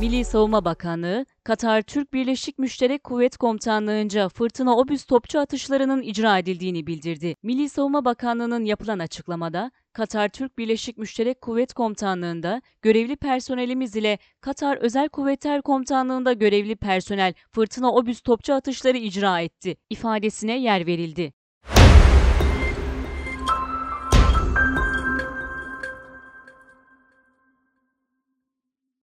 Milli Savunma Bakanlığı, Katar Türk Birleşik Müşterek Kuvvet Komutanlığı'nca fırtına obüs topçu atışlarının icra edildiğini bildirdi. Milli Savunma Bakanlığı'nın yapılan açıklamada, Katar Türk Birleşik Müşterek Kuvvet Komutanlığı'nda görevli personelimiz ile Katar Özel Kuvvetler Komutanlığı'nda görevli personel fırtına obüs topçu atışları icra etti ifadesine yer verildi.